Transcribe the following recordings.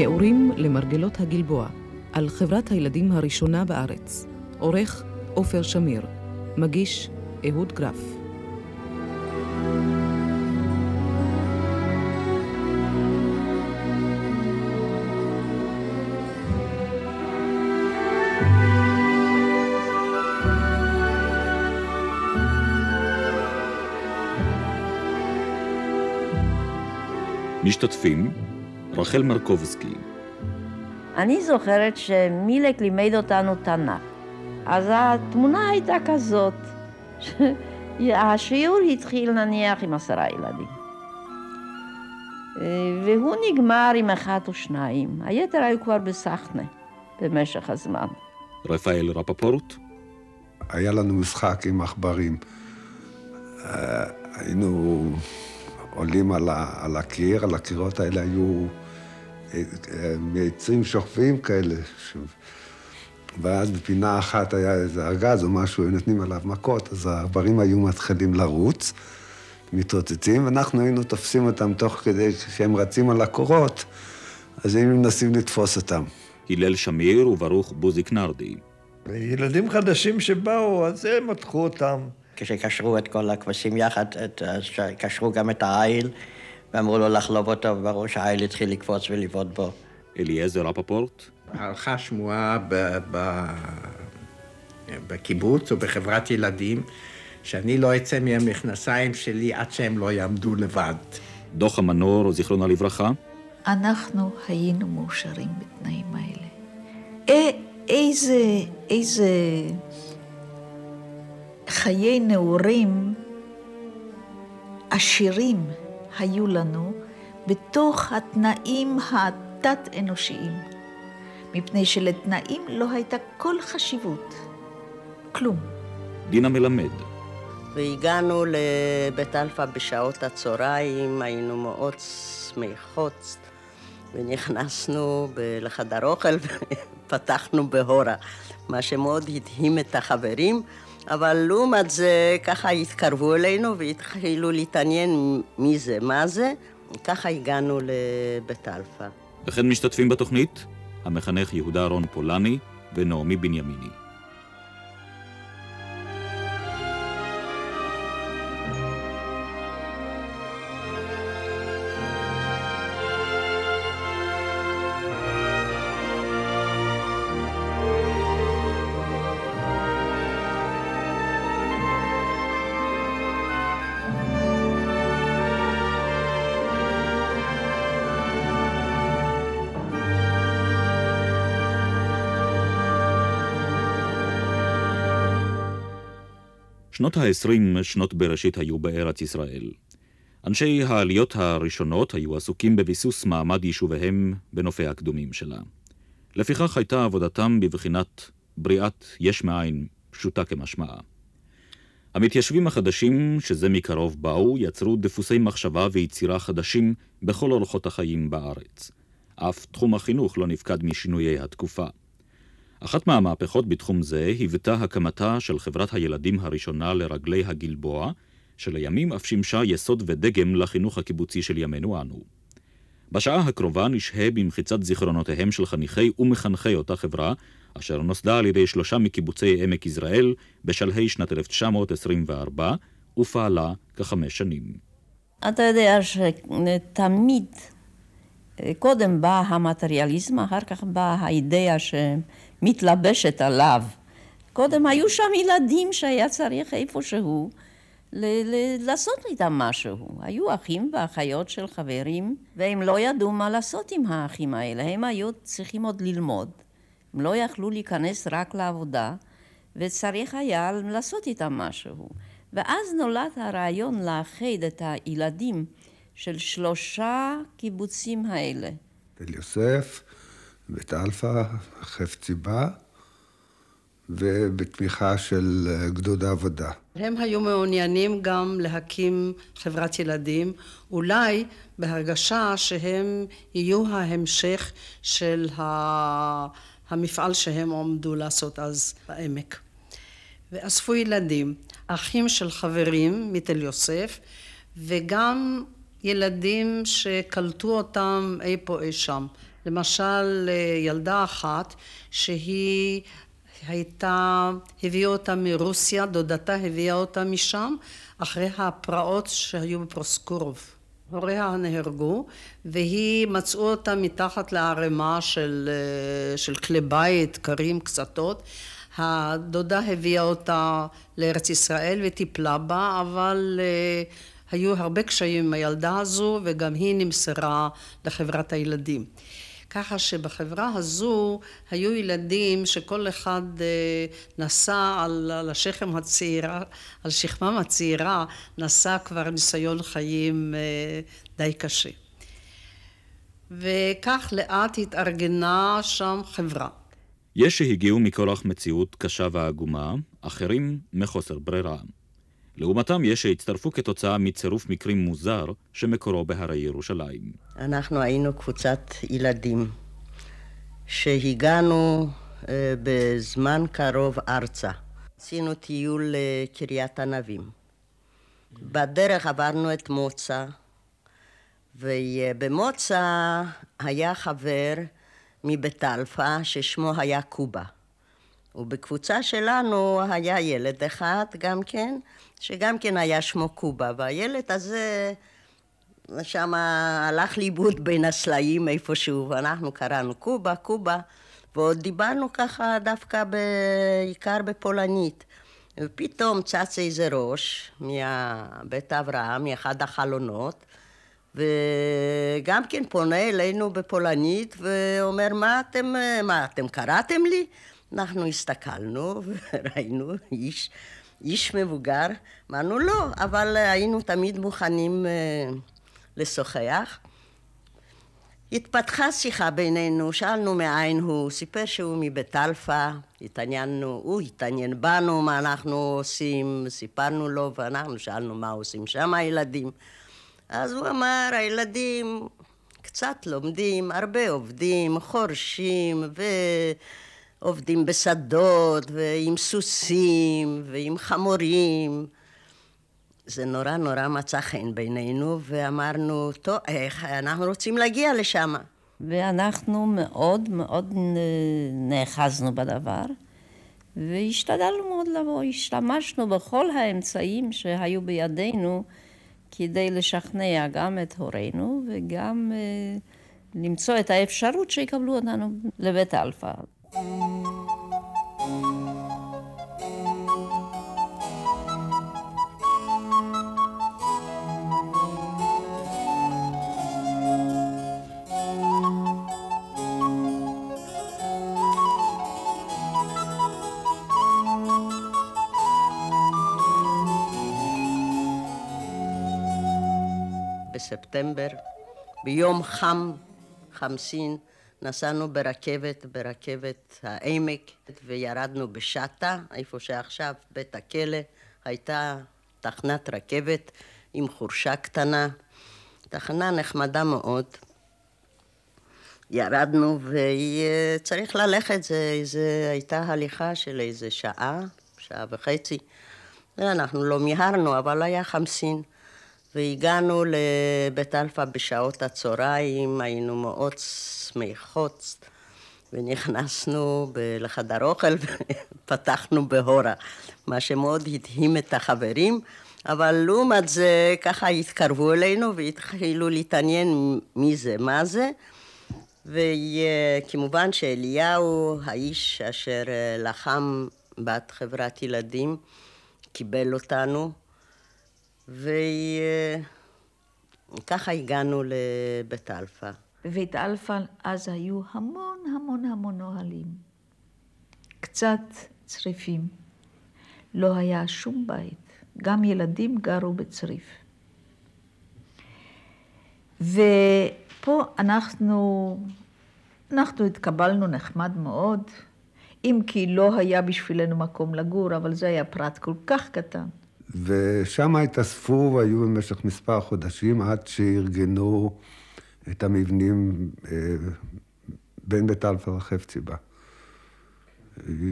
נעורים למרגלות הגלבוע, על חברת הילדים הראשונה בארץ. עורך עופר שמיר. מגיש אהוד גרף. משתתפים רחל מרקובסקי. אני זוכרת שמילק לימד אותנו תנ"ך. אז התמונה הייתה כזאת, השיעור התחיל נניח עם עשרה ילדים. והוא נגמר עם אחד או שניים, היתר היו כבר בסחנה במשך הזמן. רפאל רפפורט? היה לנו משחק עם עכברים. היינו עולים על, ה, על הקיר, על הקירות האלה היו מעצים שוכבים כאלה. ש... ואז בפינה אחת היה איזה ארגז או משהו, היו נותנים עליו מכות, אז העברים היו מתחילים לרוץ, מתרוצצים, ואנחנו היינו תופסים אותם תוך כדי שהם רצים על הקורות, אז היינו מנסים לתפוס אותם. הלל שמיר וברוך בוזיק נרדי. ילדים חדשים שבאו, אז הם מתחו אותם. כשקשרו את כל הכבשים יחד, אז קשרו גם את העיל, ואמרו לו לחלוב אותו, וברור שהעיל התחיל לקפוץ ולבעוט בו. אליעזר רפפורט? הלכה שמועה בקיבוץ או בחברת ילדים, שאני לא אצא מהמכנסיים שלי עד שהם לא יעמדו לבד. דוח המנור, זיכרונה לברכה? אנחנו היינו מאושרים בתנאים האלה. איזה, איזה חיי נעורים עשירים היו לנו בתוך התנאים התת-אנושיים, מפני שלתנאים לא הייתה כל חשיבות, כלום. דינה מלמד. והגענו לבית אלפא בשעות הצהריים, היינו מאוד שמחות, ונכנסנו לחדר אוכל ופתחנו בהורה, מה שמאוד הדהים את החברים. אבל לעומת זה, ככה התקרבו אלינו והתחילו להתעניין מי זה, מה זה. ככה הגענו לבית אלפא. וכן משתתפים בתוכנית המחנך יהודה רון פולני ונעמי בנימיני. שנות ה-20 שנות בראשית היו בארץ ישראל. אנשי העליות הראשונות היו עסוקים בביסוס מעמד יישוביהם בנופי הקדומים שלה. לפיכך הייתה עבודתם בבחינת בריאת יש מאין, פשוטה כמשמעה. המתיישבים החדשים, שזה מקרוב באו, יצרו דפוסי מחשבה ויצירה חדשים בכל אורחות החיים בארץ. אף תחום החינוך לא נפקד משינויי התקופה. אחת מהמהפכות בתחום זה היוותה הקמתה של חברת הילדים הראשונה לרגלי הגלבוע, שלימים אף שימשה יסוד ודגם לחינוך הקיבוצי של ימינו אנו. בשעה הקרובה נשהה במחיצת זיכרונותיהם של חניכי ומחנכי אותה חברה, אשר נוסדה על ידי שלושה מקיבוצי עמק יזרעאל בשלהי שנת 1924, ופעלה כחמש שנים. אתה יודע שתמיד, קודם בא המטריאליזם, אחר כך באה האידאה ש... מתלבשת עליו. קודם היו שם ילדים שהיה צריך איפשהו ל- ל- לעשות איתם משהו. היו אחים ואחיות של חברים, והם לא ידעו מה לעשות עם האחים האלה. הם היו צריכים עוד ללמוד. הם לא יכלו להיכנס רק לעבודה, וצריך היה לעשות איתם משהו. ואז נולד הרעיון לאחד את הילדים של שלושה קיבוצים האלה. תל יוסף, בית אלפא, חפציבה, ובתמיכה של גדוד העבודה. הם היו מעוניינים גם להקים חברת ילדים, אולי בהרגשה שהם יהיו ההמשך של המפעל שהם עמדו לעשות אז בעמק. ואספו ילדים, אחים של חברים מתל יוסף, וגם ילדים שקלטו אותם אי פה אי שם. למשל, ילדה אחת שהיא הייתה, הביאה אותה מרוסיה, דודתה הביאה אותה משם, אחרי הפרעות שהיו בפרוסקורוב. הוריה נהרגו, והיא מצאו אותה מתחת לערימה של, של כלי בית, קרים, קצתות. הדודה הביאה אותה לארץ ישראל וטיפלה בה, אבל uh, היו הרבה קשיים עם הילדה הזו, וגם היא נמסרה לחברת הילדים. ככה שבחברה הזו היו ילדים שכל אחד אה, נשא על, על השכם הצעירה, על שכמם הצעירה, נשא כבר ניסיון חיים אה, די קשה. וכך לאט התארגנה שם חברה. יש שהגיעו מכורח מציאות קשה ועגומה, אחרים מחוסר ברירה. לעומתם יש שהצטרפו כתוצאה מצירוף מקרים מוזר שמקורו בהרי ירושלים. אנחנו היינו קבוצת ילדים שהגענו אה, בזמן קרוב ארצה. עשינו טיול לקריית ענבים. בדרך עברנו את מוצא, ובמוצא היה חבר מבית אלפא ששמו היה קובה. ובקבוצה שלנו היה ילד אחד גם כן, שגם כן היה שמו קובה, והילד הזה שם הלך לאיבוד בין הסלעים איפשהו, ואנחנו קראנו קובה, קובה, ועוד דיברנו ככה דווקא בעיקר בפולנית. ופתאום צץ איזה ראש מבית אברהם, מאחד החלונות, וגם כן פונה אלינו בפולנית ואומר, מה אתם, מה אתם קראתם לי? אנחנו הסתכלנו וראינו איש, איש מבוגר, אמרנו לא, אבל היינו תמיד מוכנים אה, לשוחח. התפתחה שיחה בינינו, שאלנו מאין הוא, סיפר שהוא מבית אלפא, התעניינו, הוא התעניין בנו, מה אנחנו עושים, סיפרנו לו, ואנחנו שאלנו מה עושים שם הילדים. אז הוא אמר, הילדים קצת לומדים, הרבה עובדים, חורשים ועובדים בשדות ועם סוסים ועם חמורים. זה נורא נורא מצא חן בינינו, ואמרנו, טוב, איך, אנחנו רוצים להגיע לשם. ואנחנו מאוד מאוד נאחזנו בדבר, והשתדלנו מאוד לבוא. השתמשנו בכל האמצעים שהיו בידינו כדי לשכנע גם את הורינו וגם אה, למצוא את האפשרות שיקבלו אותנו לבית אלפא. בספטמבר, ביום חם, חמסין, נסענו ברכבת, ברכבת העמק, וירדנו בשטה, איפה שעכשיו בית הכלא, הייתה תחנת רכבת עם חורשה קטנה, תחנה נחמדה מאוד. ירדנו וצריך ללכת, זה, זה הייתה הליכה של איזה שעה, שעה וחצי. אנחנו לא מיהרנו, אבל היה חמסין. והגענו לבית אלפא בשעות הצהריים, היינו מאוד שמחות, ונכנסנו לחדר אוכל ופתחנו בהורה, מה שמאוד הדהים את החברים, אבל לעומת זה ככה התקרבו אלינו והתחילו להתעניין מי זה, מה זה. וכמובן שאליהו, האיש אשר לחם בעד חברת ילדים, קיבל אותנו. וככה הגענו לבית אלפא. בבית אלפא אז היו המון המון המון אוהלים. קצת צריפים. לא היה שום בית. גם ילדים גרו בצריף. ופה אנחנו, אנחנו התקבלנו נחמד מאוד, אם כי לא היה בשבילנו מקום לגור, אבל זה היה פרט כל כך קטן. ושם התאספו והיו במשך מספר חודשים עד שארגנו את המבנים אה, בין בית אלפא וחפציבה.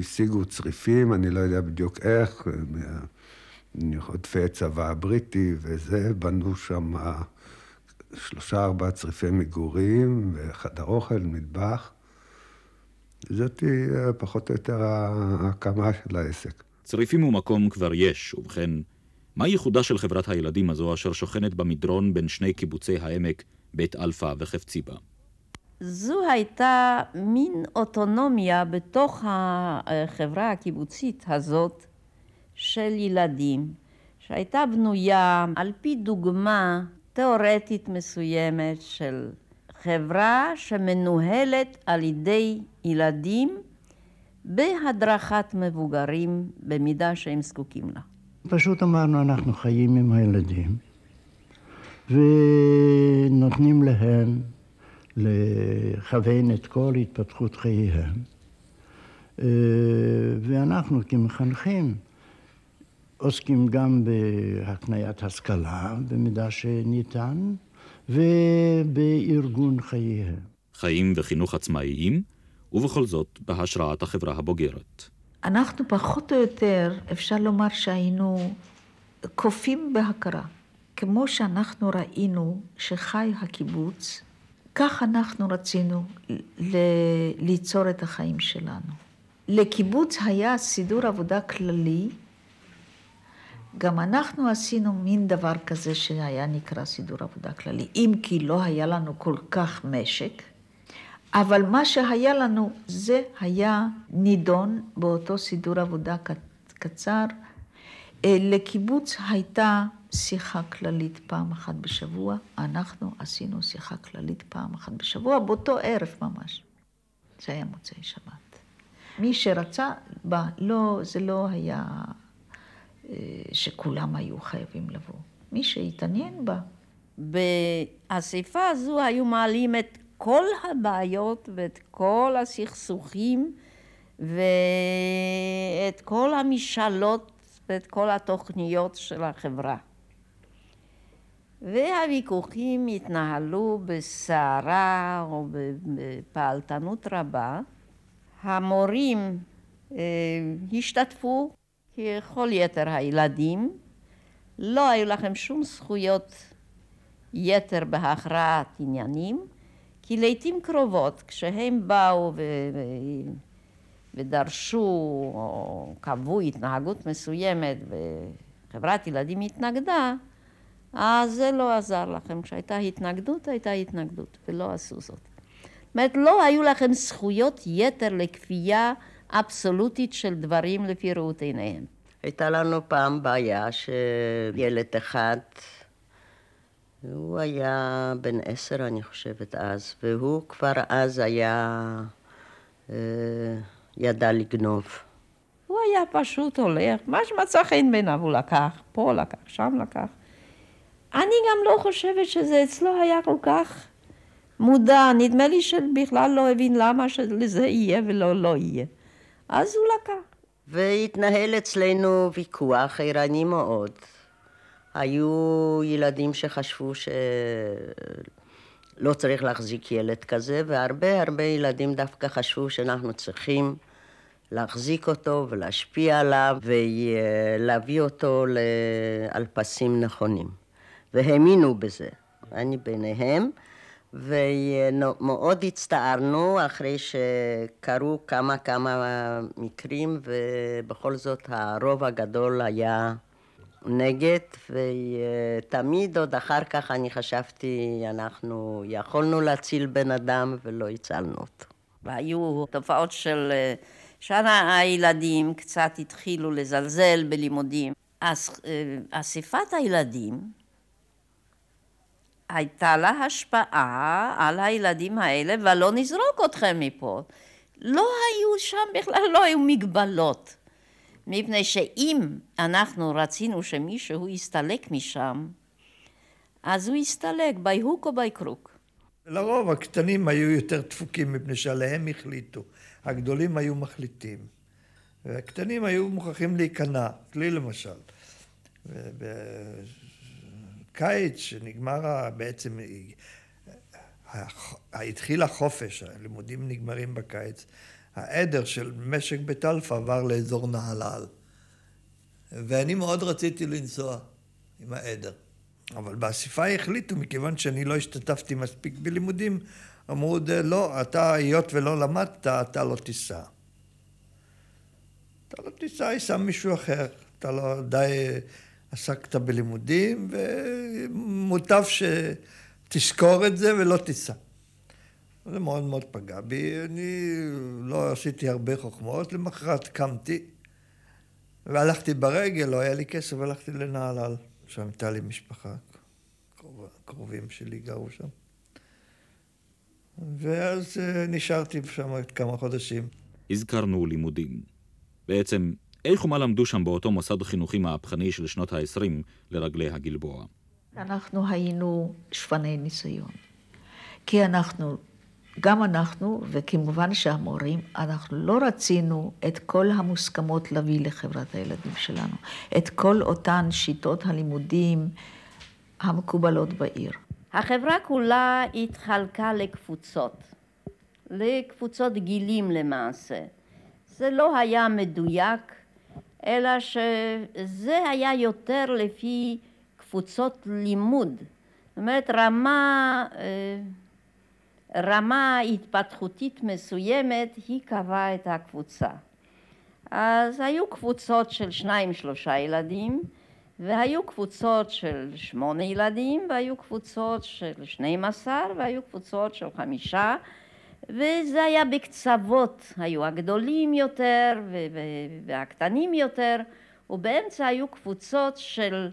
השיגו צריפים, אני לא יודע בדיוק איך, מעודפי הצבא הבריטי וזה, בנו שם שלושה ארבעה צריפי מגורים, וחדר אוכל, מטבח. זאת אה, פחות או יותר ההקמה של העסק. צריפים ומקום כבר יש, ובכן, מה ייחודה של חברת הילדים הזו אשר שוכנת במדרון בין שני קיבוצי העמק, בית אלפא וחפציבה? זו הייתה מין אוטונומיה בתוך החברה הקיבוצית הזאת של ילדים, שהייתה בנויה על פי דוגמה תיאורטית מסוימת של חברה שמנוהלת על ידי ילדים בהדרכת מבוגרים במידה שהם זקוקים לה. פשוט אמרנו, אנחנו חיים עם הילדים ונותנים להם לכוון את כל התפתחות חייהם. ואנחנו כמחנכים עוסקים גם בהקניית השכלה במידה שניתן ובארגון חייהם. חיים וחינוך עצמאיים, ובכל זאת בהשראת החברה הבוגרת. אנחנו פחות או יותר, אפשר לומר שהיינו קופים בהכרה. כמו שאנחנו ראינו שחי הקיבוץ, כך אנחנו רצינו ל- ליצור את החיים שלנו. לקיבוץ היה סידור עבודה כללי, גם אנחנו עשינו מין דבר כזה שהיה נקרא סידור עבודה כללי, אם כי לא היה לנו כל כך משק, אבל מה שהיה לנו זה היה נידון באותו סידור עבודה קצר. אה, לקיבוץ הייתה שיחה כללית פעם אחת בשבוע, אנחנו עשינו שיחה כללית פעם אחת בשבוע, באותו ערב ממש. זה היה מוצאי שבת. מי שרצה בא, לא, זה לא היה אה, שכולם היו חייבים לבוא. מי שהתעניין בה. באספה הזו היו מעלים את כל הבעיות ואת כל הסכסוכים ואת כל המשאלות ואת כל התוכניות של החברה. והוויכוחים התנהלו בסערה או בפעלתנות רבה. המורים אה, השתתפו ככל יתר הילדים. לא היו לכם שום זכויות יתר בהכרעת עניינים, כי לעיתים קרובות כשהם באו ו... ודרשו או קבעו התנהגות מסוימת וחברת ילדים התנגדה, אז זה לא עזר לכם. כשהייתה התנגדות, הייתה התנגדות, ולא עשו זאת. זאת אומרת, לא היו לכם זכויות יתר לכפייה אבסולוטית של דברים לפי ראות עיניהם. הייתה לנו פעם בעיה שילד אחד, הוא היה בן עשר, אני חושבת, אז, והוא כבר אז היה, אה, ידע לגנוב. הוא היה פשוט הולך, מה שמצא חן בעיניו הוא לקח, פה לקח, שם לקח. אני גם לא חושבת שזה אצלו היה כל כך מודע, נדמה לי שבכלל לא הבין למה שלזה יהיה ולא לא יהיה. אז הוא לקח. והתנהל אצלנו ויכוח ערני מאוד. היו ילדים שחשבו שלא צריך להחזיק ילד כזה, והרבה הרבה ילדים דווקא חשבו שאנחנו צריכים להחזיק אותו ולהשפיע עליו ולהביא אותו על פסים נכונים. והאמינו בזה. אני ביניהם. ומאוד הצטערנו אחרי שקרו כמה כמה מקרים ובכל זאת הרוב הגדול היה נגד ותמיד עוד אחר כך אני חשבתי אנחנו יכולנו להציל בן אדם ולא הצלנו אותו. והיו תופעות של שנה הילדים קצת התחילו לזלזל בלימודים. אז אה, אספת הילדים הייתה לה השפעה על הילדים האלה, ולא נזרוק אתכם מפה. לא היו שם בכלל, לא היו מגבלות. מפני שאם אנחנו רצינו שמישהו יסתלק משם, אז הוא יסתלק by hook או by crook. לרוב הקטנים היו יותר דפוקים מפני שעליהם החליטו. הגדולים היו מחליטים. והקטנים היו מוכרחים להיכנע, לי למשל. קיץ, שנגמר בעצם, התחיל החופש, הלימודים נגמרים בקיץ, העדר של משק בית אלפא עבר לאזור נהלל. ואני מאוד רציתי לנסוע עם העדר. אבל באספה החליטו, מכיוון שאני לא השתתפתי מספיק בלימודים, אמרו, לא, אתה, היות ולא למדת, אתה לא תיסע. אתה לא תיסע, ייסע מישהו אחר. אתה לא די עסקת בלימודים, ומוטב שתזכור את זה ולא תיסע. זה מאוד מאוד פגע בי. אני לא עשיתי הרבה חוכמות, למחרת קמתי והלכתי ברגל, לא היה לי כסף, הלכתי לנהלל. שם הייתה לי משפחה, קרובים שלי גרו שם. ואז אה, נשארתי שם כמה חודשים. הזכרנו לימודים. בעצם, איך ומה למדו שם באותו מוסד חינוכי מהפכני של שנות ה-20 לרגלי הגלבוע? אנחנו היינו שפני ניסיון. כי אנחנו, גם אנחנו, וכמובן שהמורים, אנחנו לא רצינו את כל המוסכמות להביא לחברת הילדים שלנו. את כל אותן שיטות הלימודים המקובלות בעיר. החברה כולה התחלקה לקבוצות, לקבוצות גילים למעשה. זה לא היה מדויק, אלא שזה היה יותר לפי קבוצות לימוד. זאת אומרת, רמה, אה, רמה התפתחותית מסוימת, היא קבעה את הקבוצה. אז היו קבוצות של שניים שלושה ילדים, והיו קבוצות של שמונה ילדים, והיו קבוצות של שנים עשר, והיו קבוצות של חמישה, וזה היה בקצוות, היו הגדולים יותר והקטנים יותר, ובאמצע היו קבוצות של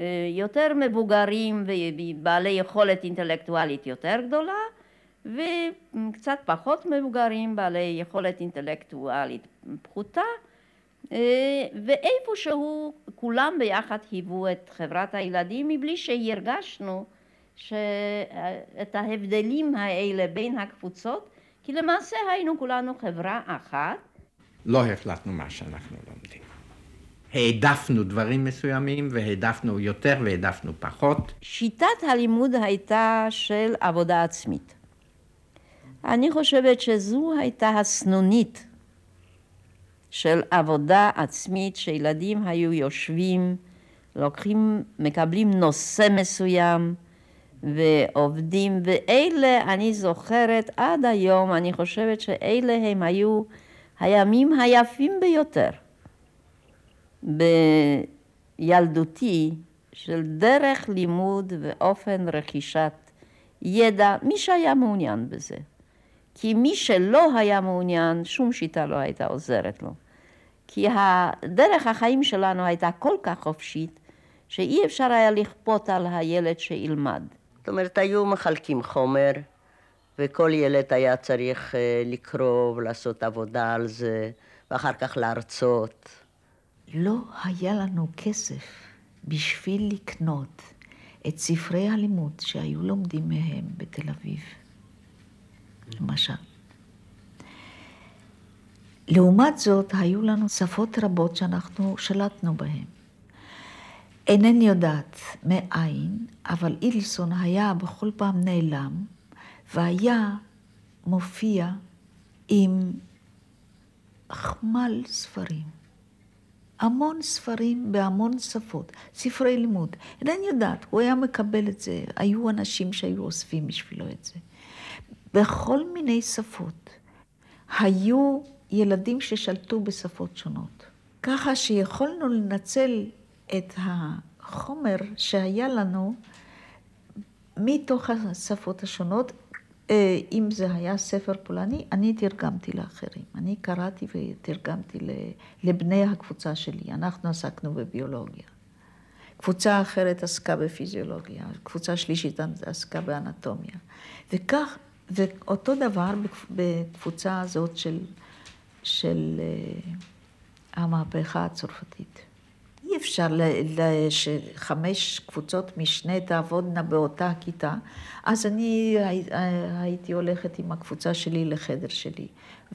אה, יותר מבוגרים ובעלי יכולת אינטלקטואלית יותר גדולה, וקצת פחות מבוגרים, בעלי יכולת אינטלקטואלית פחותה, אה, ואיפשהו כולם ביחד היוו את חברת הילדים מבלי שהרגשנו את ההבדלים האלה בין הקבוצות, כי למעשה היינו כולנו חברה אחת. לא החלטנו מה שאנחנו לומדים. העדפנו דברים מסוימים והעדפנו יותר והעדפנו פחות. שיטת הלימוד הייתה של עבודה עצמית. אני חושבת שזו הייתה הסנונית של עבודה עצמית, שילדים היו יושבים, לוקחים, מקבלים נושא מסוים ועובדים, ואלה אני זוכרת עד היום, אני חושבת שאלה הם היו הימים היפים ביותר בילדותי של דרך לימוד ואופן רכישת ידע, מי שהיה מעוניין בזה. כי מי שלא היה מעוניין, שום שיטה לא הייתה עוזרת לו. כי דרך החיים שלנו הייתה כל כך חופשית, שאי אפשר היה לכפות על הילד שילמד. זאת אומרת, היו מחלקים חומר, וכל ילד היה צריך אה, לקרוא ולעשות עבודה על זה, ואחר כך להרצות. לא היה לנו כסף בשביל לקנות את ספרי הלימוד שהיו לומדים מהם בתל אביב. למשל. לעומת זאת, היו לנו שפות רבות שאנחנו שלטנו בהן. אינני יודעת מאין, אבל אילסון היה בכל פעם נעלם, והיה מופיע עם חמ"ל ספרים. המון ספרים בהמון שפות, ספרי לימוד. אינני יודעת, הוא היה מקבל את זה, היו אנשים שהיו אוספים בשבילו את זה. בכל מיני שפות. היו ילדים ששלטו בשפות שונות. ככה שיכולנו לנצל את החומר שהיה לנו מתוך השפות השונות. אה, אם זה היה ספר פולני, אני תרגמתי לאחרים. אני קראתי ותרגמתי לבני הקבוצה שלי. אנחנו עסקנו בביולוגיה. קבוצה אחרת עסקה בפיזיולוגיה, קבוצה שלישית עסקה באנטומיה. וכך ואותו דבר בקבוצה הזאת של, של אה, המהפכה הצרפתית. אי אפשר שחמש קבוצות משנה תעבודנה באותה כיתה, אז אני הייתי הולכת עם הקבוצה שלי לחדר שלי.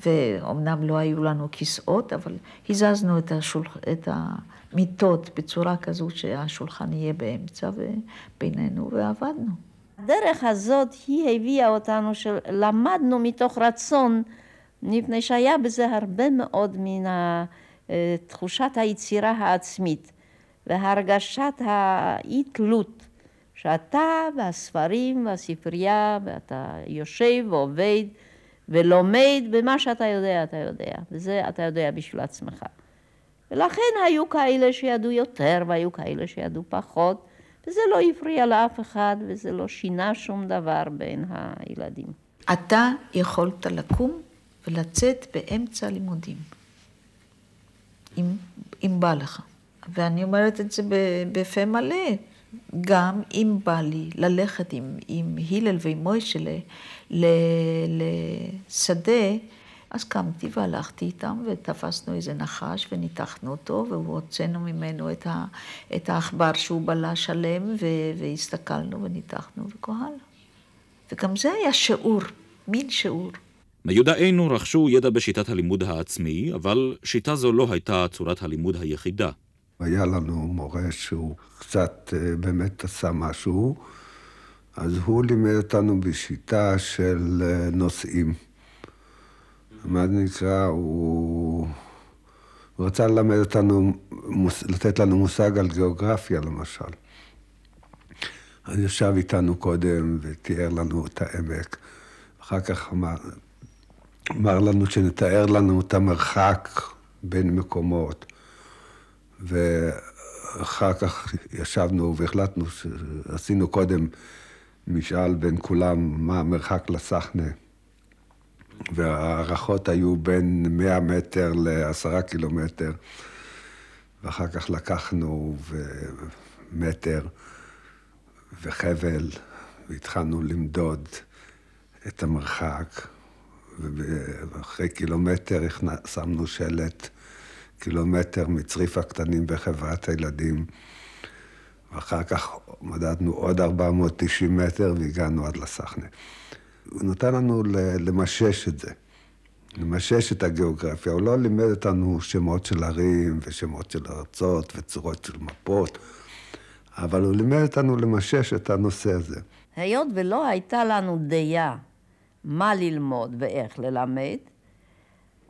ואומנם לא היו לנו כיסאות, אבל הזזנו את, השולח... את המיטות בצורה כזו שהשולחן יהיה באמצע ובינינו, ועבדנו. הדרך הזאת היא הביאה אותנו שלמדנו מתוך רצון, מפני שהיה בזה הרבה מאוד מן תחושת היצירה העצמית והרגשת האי תלות שאתה והספרים והספרייה, ואתה יושב ועובד ולומד במה שאתה יודע, אתה יודע. וזה אתה יודע בשביל עצמך. ולכן היו כאלה שידעו יותר והיו כאלה שידעו פחות, וזה לא הפריע לאף אחד וזה לא שינה שום דבר בין הילדים. אתה יכולת לקום ולצאת באמצע הלימודים, אם, אם בא לך. ואני אומרת את זה בפה מלא. גם אם בא לי ללכת עם, עם הלל ועם מוישלה לשדה, אז קמתי והלכתי איתם ותפסנו איזה נחש וניתחנו אותו והוצאנו ממנו את, ה, את העכבר שהוא בלה שלם והסתכלנו וניתחנו וכה הלאה. וגם זה היה שיעור, מין שיעור. מיודענו רכשו ידע בשיטת הלימוד העצמי, אבל שיטה זו לא הייתה צורת הלימוד היחידה. היה לנו מורה שהוא קצת אה, באמת עשה משהו, אז הוא לימד אותנו בשיטה של אה, נושאים. מה זה נקרא? הוא... הוא רצה ללמד אותנו, לתת לנו מושג על גיאוגרפיה למשל. אז ישב איתנו קודם ותיאר לנו את העמק. אחר כך אמר, אמר לנו שנתאר לנו את המרחק בין מקומות. ואחר כך ישבנו והחלטנו שעשינו קודם משאל בין כולם מה המרחק לסחנה. וההערכות היו בין 100 מטר ל-10 קילומטר, ואחר כך לקחנו מטר וחבל, והתחלנו למדוד את המרחק, ואחרי קילומטר שמנו שלט קילומטר מצריף הקטנים בחברת הילדים, ואחר כך מדדנו עוד 490 מטר והגענו עד לסחנה. הוא נתן לנו למשש את זה, למשש את הגיאוגרפיה. הוא לא לימד אותנו שמות של ערים ושמות של ארצות וצורות של מפות, אבל הוא לימד אותנו למשש את הנושא הזה. היות ולא הייתה לנו דעה מה ללמוד ואיך ללמד,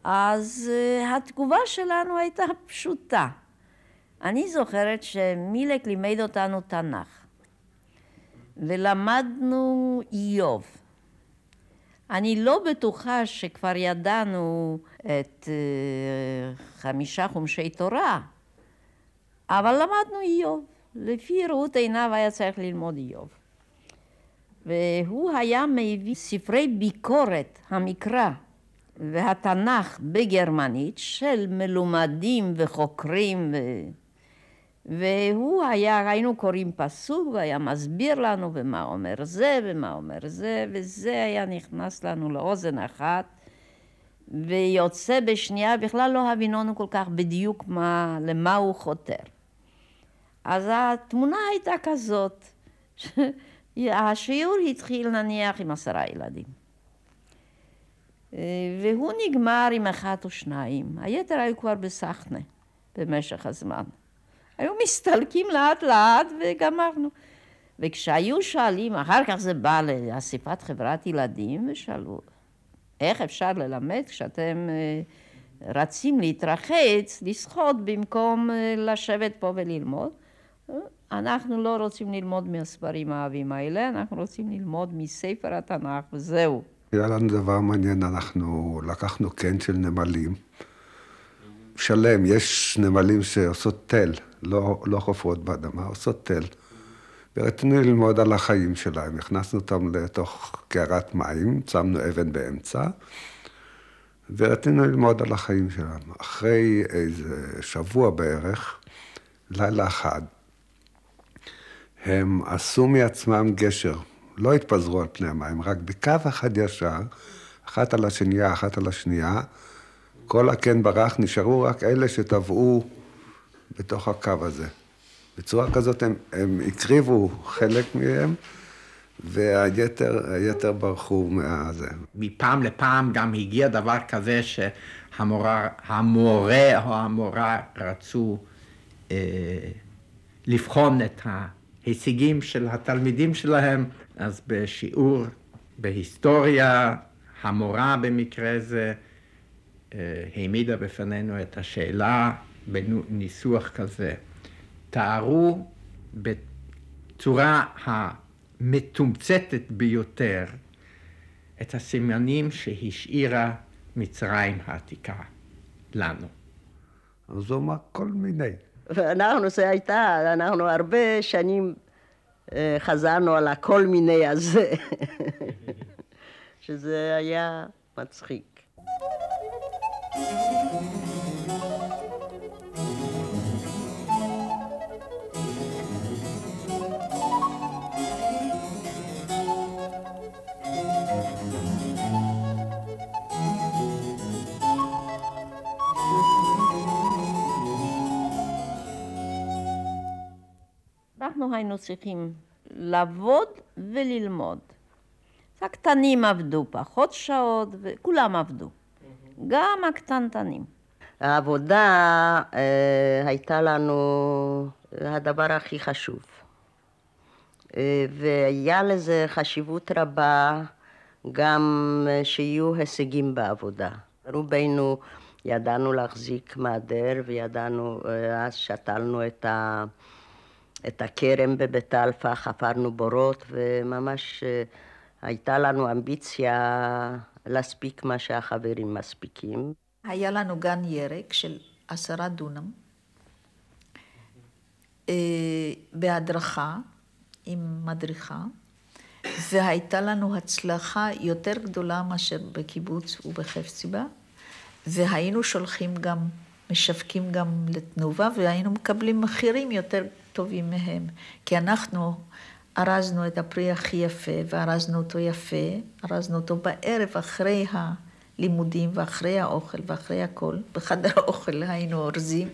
אז uh, התגובה שלנו הייתה פשוטה. אני זוכרת שמילק לימד אותנו תנ"ך, ולמדנו איוב. אני לא בטוחה שכבר ידענו את uh, חמישה חומשי תורה, אבל למדנו איוב. לפי ראות עיניו היה צריך ללמוד איוב. והוא היה מביא ספרי ביקורת, המקרא, והתנ"ך בגרמנית של מלומדים וחוקרים ו... והוא היה, היינו קוראים פסוק, היה מסביר לנו ומה אומר זה ומה אומר זה, וזה היה נכנס לנו לאוזן אחת, ויוצא בשנייה, בכלל לא הבינונו כל כך בדיוק מה, למה הוא חותר. אז התמונה הייתה כזאת, השיעור התחיל נניח עם עשרה ילדים. והוא נגמר עם אחת או שניים. היתר היו כבר בסחנה במשך הזמן. היו מסתלקים לאט לאט וגמרנו. וכשהיו שואלים, אחר כך זה בא לאספת חברת ילדים ושאלו, איך אפשר ללמד כשאתם אה, רצים להתרחץ, לשחות במקום אה, לשבת פה וללמוד? אנחנו לא רוצים ללמוד מהספרים העבים האלה, אנחנו רוצים ללמוד מספר התנ"ך וזהו. היה לנו דבר מעניין, אנחנו לקחנו קן של נמלים, שלם, יש נמלים שעושות תל, לא, לא חופרות באדמה, עושות תל. ורצינו ללמוד על החיים שלהם, הכנסנו אותם לתוך קערת מים, שמנו אבן באמצע, ורצינו ללמוד על החיים שלנו. אחרי איזה שבוע בערך, לילה אחד, הם עשו מעצמם גשר לא התפזרו על פני המים, רק בקו אחד ישר, אחת על השנייה, אחת על השנייה, כל הקן ברח, נשארו רק אלה שטבעו בתוך הקו הזה. בצורה כזאת הם, הם הקריבו חלק מהם, והיתר ברחו מהזה. מפעם לפעם גם הגיע דבר כזה שהמורה המורה או המורה רצו אה, לבחון את ההישגים של התלמידים שלהם, אז בשיעור בהיסטוריה, המורה במקרה זה אה, העמידה בפנינו את השאלה בניסוח כזה, תארו בצורה המתומצתת ביותר את הסימנים שהשאירה מצרים העתיקה לנו. אז הוא אמר כל מיני. ואנחנו, זה הייתה, אנחנו הרבה שנים אה, חזרנו על הכל מיני הזה, שזה היה מצחיק. אנחנו היינו צריכים לעבוד וללמוד. הקטנים עבדו פחות שעות וכולם עבדו, גם הקטנטנים. העבודה אה, הייתה לנו הדבר הכי חשוב. אה, והיה לזה חשיבות רבה גם אה, שיהיו הישגים בעבודה. רובנו ידענו להחזיק מעדר וידענו, אה, אז שתלנו את, ה, את הכרם בבית אלפא, חפרנו בורות וממש אה, הייתה לנו אמביציה להספיק מה שהחברים מספיקים. היה לנו גן ירק של עשרה דונם, אה, בהדרכה עם מדריכה, והייתה לנו הצלחה יותר גדולה מאשר בקיבוץ ובחפציבה, והיינו שולחים גם, משווקים גם לתנובה, והיינו מקבלים מחירים יותר טובים מהם, כי אנחנו ארזנו את הפרי הכי יפה, וארזנו אותו יפה, ארזנו אותו בערב אחרי הלימודים ואחרי האוכל ואחרי הכל. בחדר האוכל היינו אורזים,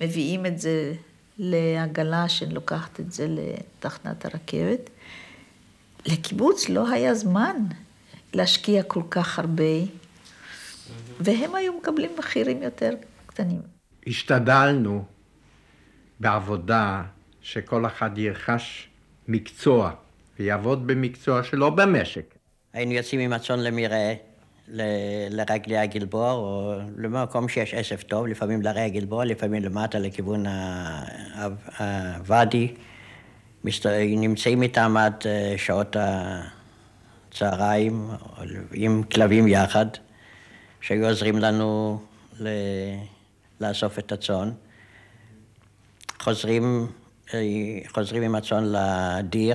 מביאים את זה לעגלה שלוקחת את זה לתחנת הרכבת. לקיבוץ לא היה זמן להשקיע כל כך הרבה, והם היו מקבלים מחירים יותר קטנים. השתדלנו בעבודה שכל אחד ירכש מקצוע ויעבוד במקצוע שלו במשק. היינו יוצאים עם הצאן למרעה, ל- לרגלי הגלבוע, או למקום שיש עשב טוב, לפעמים לרי הגלבוע, לפעמים למטה לכיוון הוואדי. מסת- נמצאים איתם עד אה, שעות הצהריים, עם כלבים יחד, שהיו עוזרים לנו ל- לאסוף את הצאן. חוזרים, חוזרים עם הצאן לדיר.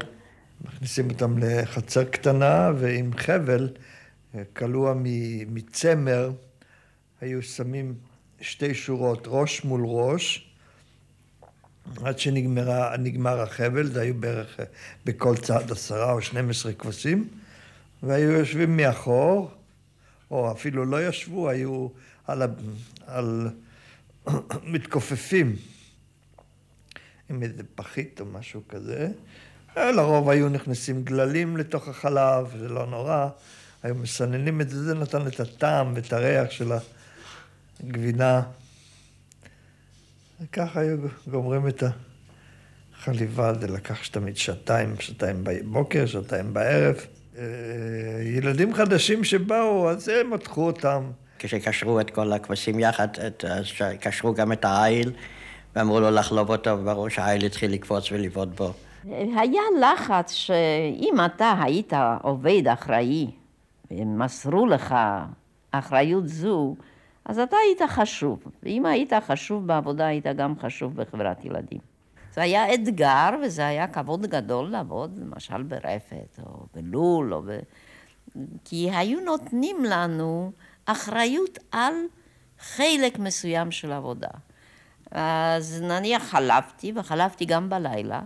מכניסים אותם לחצר קטנה, ועם חבל אה, קלוע מ- מצמר, היו שמים שתי שורות, ראש מול ראש, עד שנגמר החבל, זה היו בערך אה, בכל צד עשרה או 12 כבשים, והיו יושבים מאחור, או אפילו לא ישבו, היו על. על... מתכופפים עם איזה פחית או משהו כזה. לרוב היו נכנסים גללים לתוך החלב, זה לא נורא. היו מסננים את זה, זה נתן את הטעם ואת הריח של הגבינה. וככה היו גומרים את החליבה, זה לקח תמיד שעתיים, שעתיים בבוקר, שעתיים בערב. אה, ילדים חדשים שבאו, אז הם מתחו אותם. כשקשרו את כל הכבשים יחד, את, קשרו גם את העיל, ואמרו לו לחלוב אותו, וברור שהעיל התחיל לקפוץ ולבעוט בו. היה לחץ שאם אתה היית עובד אחראי, ומסרו לך אחריות זו, אז אתה היית חשוב. ואם היית חשוב בעבודה, היית גם חשוב בחברת ילדים. זה היה אתגר, וזה היה כבוד גדול לעבוד, למשל ברפת, או בלול, או ב... כי היו נותנים לנו אחריות על חלק מסוים של עבודה. אז נניח חלבתי, וחלבתי גם בלילה,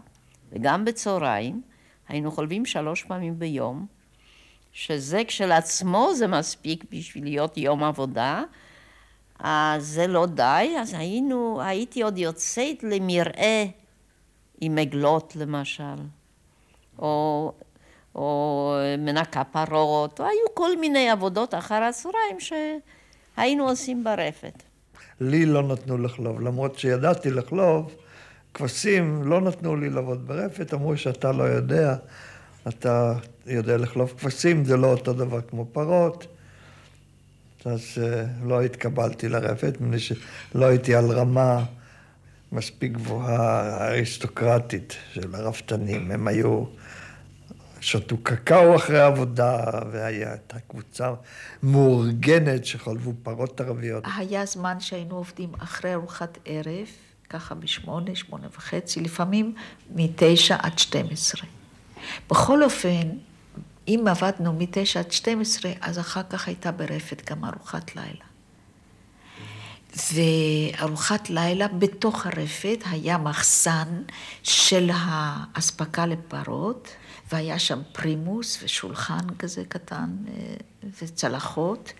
וגם בצהריים, היינו חולבים שלוש פעמים ביום, שזה כשלעצמו זה מספיק בשביל להיות יום עבודה, אז זה לא די, אז היינו, הייתי עוד יוצאת למרעה עם עגלות למשל, או, או מנקה פרות, או היו כל מיני עבודות אחר הצהריים שהיינו עושים ברפת. לי לא נתנו לחלוב, למרות שידעתי לחלוב, כבשים לא נתנו לי לעבוד ברפת, אמרו שאתה לא יודע, אתה יודע לחלוב כבשים, זה לא אותו דבר כמו פרות. אז uh, לא התקבלתי לרפת, מפני שלא הייתי על רמה מספיק גבוהה, אריסטוקרטית של הרפתנים. הם היו, שתו קקאו אחרי העבודה, והייתה קבוצה מאורגנת שחולבו פרות ערביות. היה זמן שהיינו עובדים אחרי ארוחת ערב, ככה בשמונה, שמונה וחצי, לפעמים מתשע עד שתים עשרה. בכל אופן, אם עבדנו מתשע עד שתים עשרה, אז אחר כך הייתה ברפת גם ארוחת לילה. וארוחת לילה בתוך הרפת היה מחסן של האספקה לפרות, והיה שם פרימוס ושולחן כזה קטן אה, וצלחות,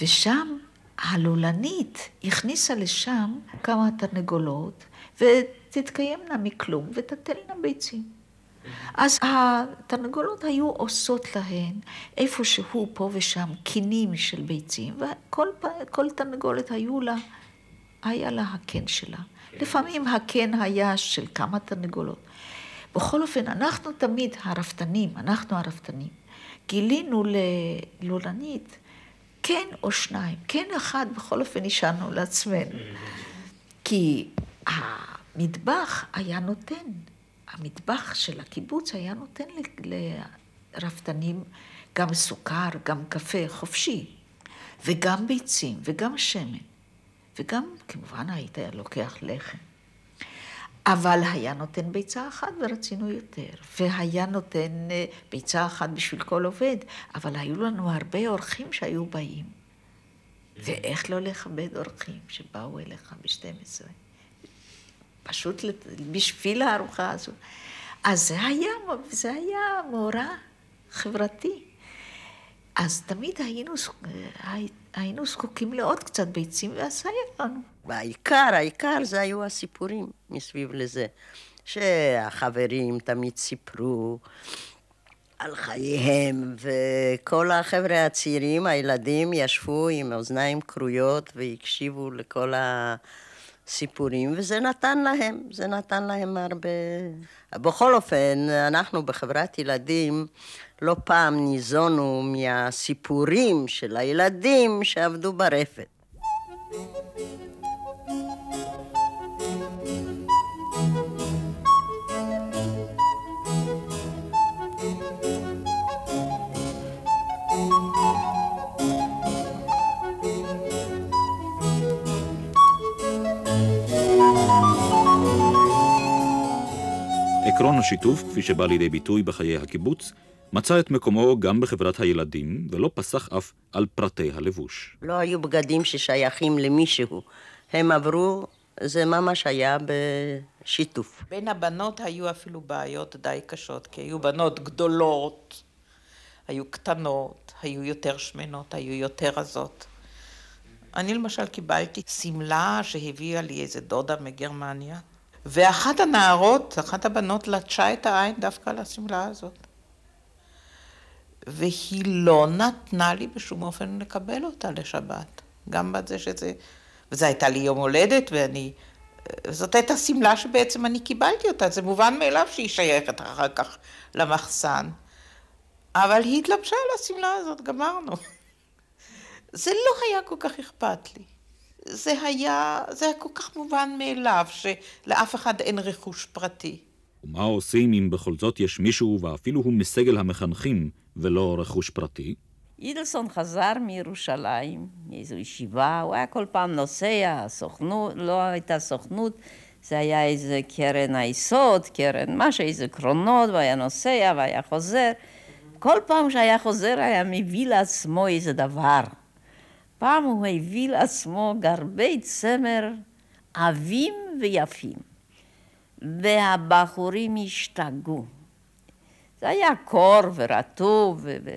ושם הלולנית הכניסה לשם כמה תרנגולות, ותתקיימנה מכלום ותטלנה ביצים. אז התרנגולות היו עושות להן איפשהו פה ושם קינים של ביצים, וכל תרנגולת היו לה, היה לה הקן שלה. לפעמים הקן היה של כמה תרנגולות. בכל אופן, אנחנו תמיד הרפתנים, אנחנו הרפתנים, גילינו ללולנית כן או שניים, כן אחד בכל אופן השארנו לעצמנו. כי המטבח היה נותן המטבח של הקיבוץ היה נותן לרפתנים גם סוכר, גם קפה חופשי, וגם ביצים, וגם שמן, וגם כמובן היית לוקח לחם. אבל היה נותן ביצה אחת ורצינו יותר, והיה נותן אה, ביצה אחת בשביל כל עובד, אבל היו לנו הרבה אורחים שהיו באים. ואיך לא לכבד אורחים שבאו אליך ב-12? פשוט בשביל הארוחה הזו. אז זה היה, זה היה מאורע חברתי. אז תמיד היינו, היינו זקוקים לעוד קצת ביצים, ואז היה לנו. והעיקר, העיקר זה היו הסיפורים מסביב לזה. שהחברים תמיד סיפרו על חייהם, וכל החבר'ה הצעירים, הילדים, ישבו עם אוזניים כרויות והקשיבו לכל ה... סיפורים, וזה נתן להם, זה נתן להם הרבה... בכל אופן, אנחנו בחברת ילדים לא פעם ניזונו מהסיפורים של הילדים שעבדו ברפת. עקרון השיתוף, כפי שבא לידי ביטוי בחיי הקיבוץ, מצא את מקומו גם בחברת הילדים, ולא פסח אף על פרטי הלבוש. לא היו בגדים ששייכים למישהו. הם עברו, זה ממש היה בשיתוף. בין הבנות היו אפילו בעיות די קשות, כי היו בנות גדולות, היו קטנות, היו יותר שמנות, היו יותר רזות. אני למשל קיבלתי שמלה שהביאה לי איזה דודה מגרמניה, ואחת הנערות, אחת הבנות, לטשה את העין דווקא על השמלה הזאת. והיא לא נתנה לי בשום אופן לקבל אותה לשבת. גם בזה שזה... וזו הייתה לי יום הולדת, ואני... זאת הייתה שמלה שבעצם אני קיבלתי אותה, זה מובן מאליו שהיא שייכת אחר כך למחסן. אבל היא התלבשה על השמלה הזאת, גמרנו. זה לא היה כל כך אכפת לי. זה היה, זה היה כל כך מובן מאליו, שלאף אחד אין רכוש פרטי. ומה עושים אם בכל זאת יש מישהו, ואפילו הוא מסגל המחנכים, ולא רכוש פרטי? אידלסון חזר מירושלים, מאיזו ישיבה, הוא היה כל פעם נוסע, סוכנות, לא הייתה סוכנות, זה היה איזה קרן היסוד, קרן משהו, איזה קרונות, והיה נוסע והיה חוזר. כל פעם שהיה חוזר היה מביא לעצמו איזה דבר. פעם הוא הביא לעצמו גרבי צמר עבים ויפים, והבחורים השתגעו. זה היה קור ורטוב, ו...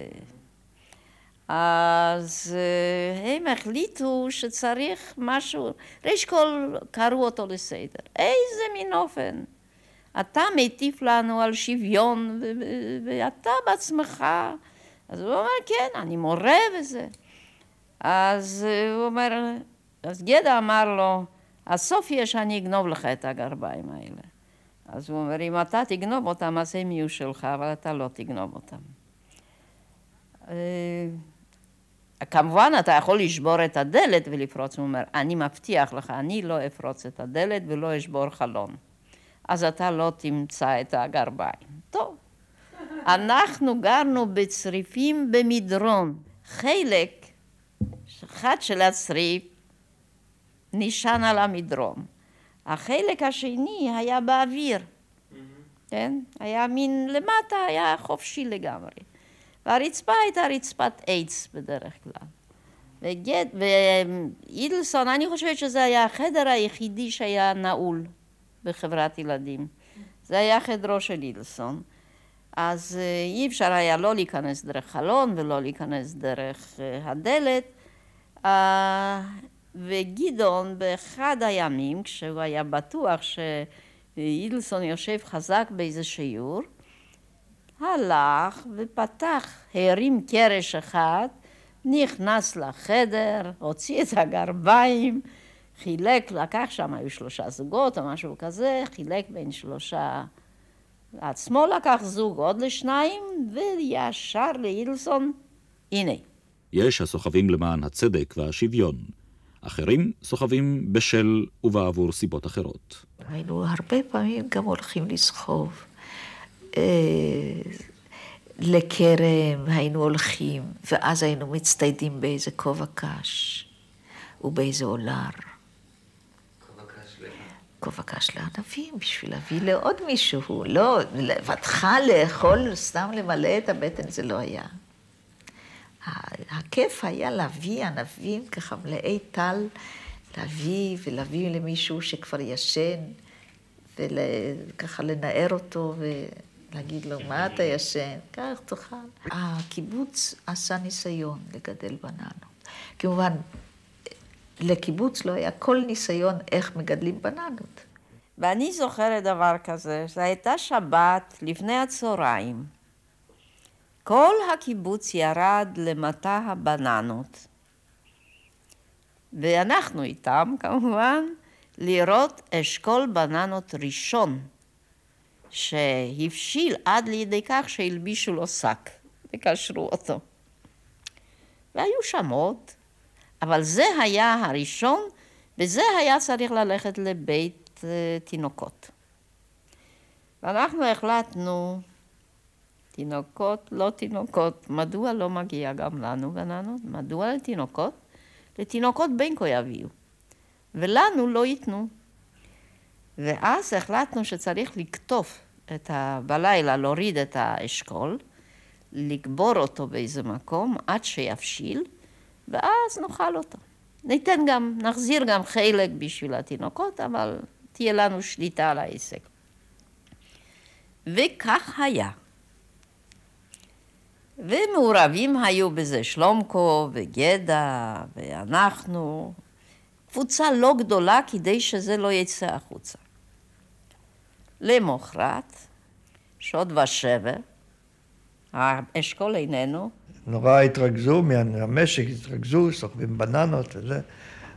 אז אה, הם החליטו שצריך משהו, ראש כל קראו אותו לסדר. איזה מין אופן. אתה מטיף לנו על שוויון, ואתה בעצמך. אז הוא אומר, כן, אני מורה וזה. אז אה, הוא אומר, אז גדע אמר לו, הסוף יהיה שאני אגנוב לך את הגרביים האלה. אז הוא אומר, אם אתה תגנוב אותם, אז הם יהיו שלך, אבל אתה לא תגנוב אותם. אה, כמובן, אתה יכול לשבור את הדלת ולפרוץ, הוא אומר, אני מבטיח לך, אני לא אפרוץ את הדלת ולא אשבור חלון. אז אתה לא תמצא את הגרביים. טוב, אנחנו גרנו בצריפים במדרון. חלק אחד של הצריף נשען על המדרון. החלק השני היה באוויר, כן? היה מין למטה, היה חופשי לגמרי. והרצפה הייתה רצפת עץ בדרך כלל. וגט, ואידלסון, אני חושבת שזה היה החדר היחידי שהיה נעול בחברת ילדים. זה היה חדרו של אידלסון. אז אה, אי אפשר היה לא להיכנס דרך חלון ולא להיכנס דרך אה, הדלת. אה, וגדעון באחד הימים, כשהוא היה בטוח שאידלסון יושב חזק באיזה שיעור, הלך ופתח, הרים קרש אחד, נכנס לחדר, הוציא את הגרביים, חילק, לקח שם, היו שלושה זוגות או משהו כזה, חילק בין שלושה, עצמו לקח זוג עוד לשניים, וישר לאידלסון, הנה. יש הסוחבים למען הצדק והשוויון. אחרים סוחבים בשל ובעבור סיבות אחרות. היינו הרבה פעמים גם הולכים לסחוב. אה, לכרם היינו הולכים, ואז היינו מצטיידים באיזה כובע קש ובאיזה אולר. כובע קש לענבים, בשביל להביא לעוד מישהו. לא, לבדך לאכול, סתם למלא את הבטן, זה לא היה. הכיף היה להביא ענבים ככה מלאי טל, להביא ולהביא למישהו שכבר ישן, וככה לנער אותו ולהגיד לו, מה אתה ישן? קח, תאכל. הקיבוץ עשה ניסיון לגדל בננות. כמובן, לקיבוץ לא היה כל ניסיון איך מגדלים בננות. ואני זוכרת דבר כזה, זו הייתה שבת לפני הצהריים. כל הקיבוץ ירד למטע הבננות. ואנחנו איתם, כמובן, לראות אשכול בננות ראשון, שהבשיל עד לידי כך שהלבישו לו שק וקשרו אותו. והיו שם עוד, אבל זה היה הראשון, וזה היה צריך ללכת לבית uh, תינוקות. ואנחנו החלטנו תינוקות, לא תינוקות, מדוע לא מגיע גם לנו בננות? מדוע לתינוקות? לתינוקות בין כה יביאו, ולנו לא ייתנו. ואז החלטנו שצריך לקטוף את ה... בלילה, להוריד את האשכול, לקבור אותו באיזה מקום עד שיבשיל, ואז נאכל אותו. ניתן גם, נחזיר גם חלק בשביל התינוקות, אבל תהיה לנו שליטה על העסק. וכך היה. ומעורבים היו בזה שלומקו וגדה ואנחנו, קבוצה לא גדולה כדי שזה לא יצא החוצה. למחרת, שוד ושבר, האשכול איננו. נורא התרכזו מהמשק, התרכזו, סוחבים בננות וזה.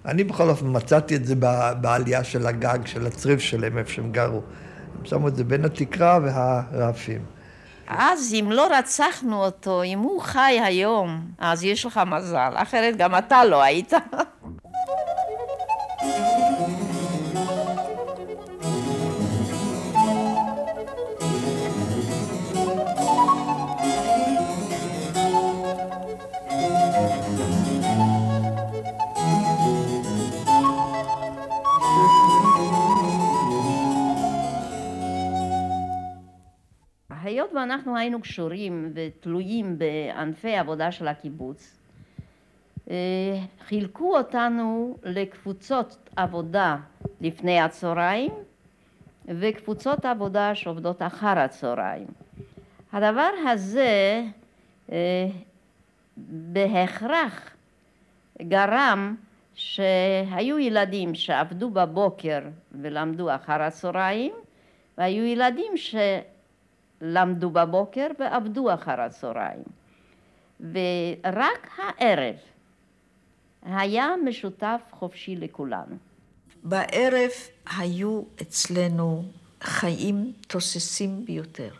אני בכל אופן מצאתי את זה בעלייה של הגג, של הצריף שלהם, איפה שהם גרו. הם שמו את זה בין התקרה והרעפים. אז אם לא רצחנו אותו, אם הוא חי היום, אז יש לך מזל, אחרת גם אתה לא היית. היות ואנחנו היינו קשורים ותלויים בענפי עבודה של הקיבוץ, אה, חילקו אותנו לקבוצות עבודה לפני הצהריים וקבוצות עבודה שעובדות אחר הצהריים. הדבר הזה אה, בהכרח גרם שהיו ילדים שעבדו בבוקר ולמדו אחר הצהריים והיו ילדים ש... למדו בבוקר ועבדו אחר הצהריים. ורק הערב היה משותף חופשי לכולנו. בערב היו אצלנו חיים תוססים ביותר.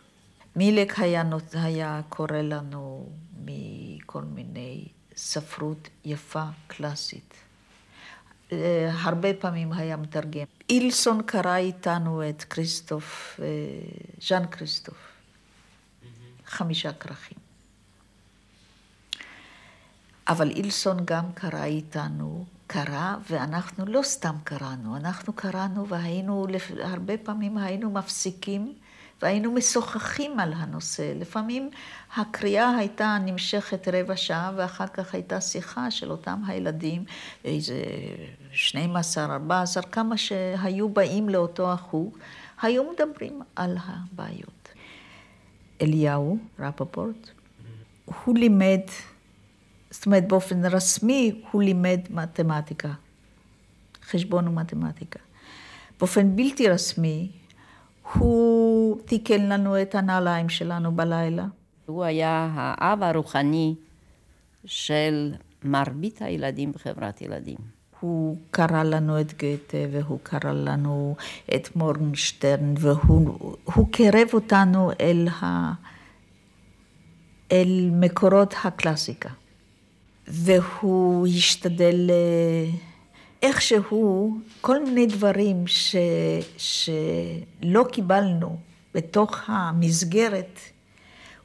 מילק היה, היה קורא לנו מכל מיני ספרות יפה, קלאסית. אה, הרבה פעמים היה מתרגם. אילסון קרא איתנו את כריסטוף, אה, ז'אן כריסטוף, חמישה כרכים. אבל אילסון גם קרא איתנו, קרא, ואנחנו לא סתם קראנו, אנחנו קראנו והיינו, הרבה פעמים היינו מפסיקים והיינו משוחחים על הנושא. לפעמים הקריאה הייתה נמשכת רבע שעה ואחר כך הייתה שיחה של אותם הילדים, איזה 12, 14, כמה שהיו באים לאותו החוג, היו מדברים על הבעיות. אליהו רפפורט, הוא לימד, זאת אומרת באופן רסמי הוא לימד מתמטיקה, חשבון ומתמטיקה. באופן בלתי רסמי הוא תיקן לנו את הנעליים שלנו בלילה. הוא היה האב הרוחני של מרבית הילדים בחברת ילדים. הוא קרא לנו את גתה והוא קרא לנו את מורנשטרן והוא קירב אותנו אל, ה, אל מקורות הקלאסיקה. והוא השתדל איכשהו כל מיני דברים ש, שלא קיבלנו בתוך המסגרת,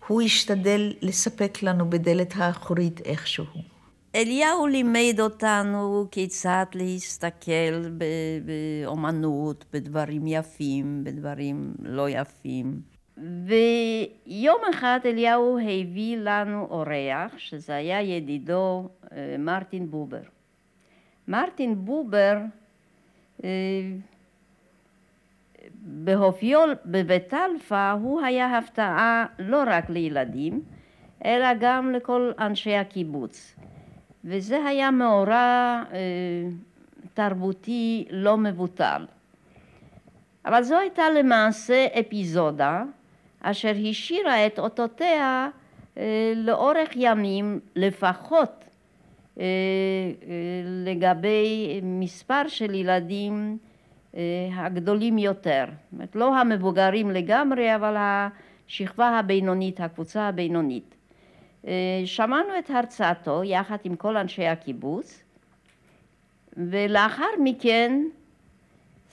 הוא השתדל לספק לנו בדלת האחורית איכשהו. אליהו לימד אותנו כיצד להסתכל באומנות, בדברים יפים, בדברים לא יפים. ויום אחד אליהו הביא לנו אורח, שזה היה ידידו אה, מרטין בובר. מרטין בובר אה, בהופיעו בבית אלפא הוא היה הפתעה לא רק לילדים אלא גם לכל אנשי הקיבוץ וזה היה מאורע אה, תרבותי לא מבוטל. אבל זו הייתה למעשה אפיזודה אשר השאירה את אותותיה אה, לאורך ימים לפחות אה, לגבי מספר של ילדים הגדולים יותר, זאת אומרת לא המבוגרים לגמרי אבל השכבה הבינונית, הקבוצה הבינונית. שמענו את הרצאתו יחד עם כל אנשי הקיבוץ ולאחר מכן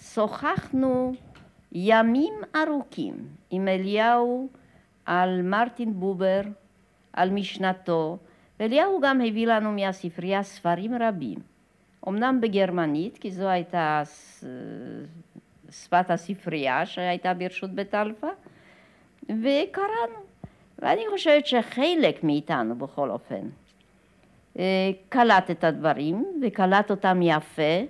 שוחחנו ימים ארוכים עם אליהו על מרטין בובר, על משנתו, ואליהו גם הביא לנו מהספרייה ספרים רבים, אמנם בגרמנית, כי זו הייתה שפת הספרייה שהייתה ברשות בית אלפא, וקראנו. ואני חושבת שחלק מאיתנו בכל אופן אה, קלט את הדברים וקלט אותם יפה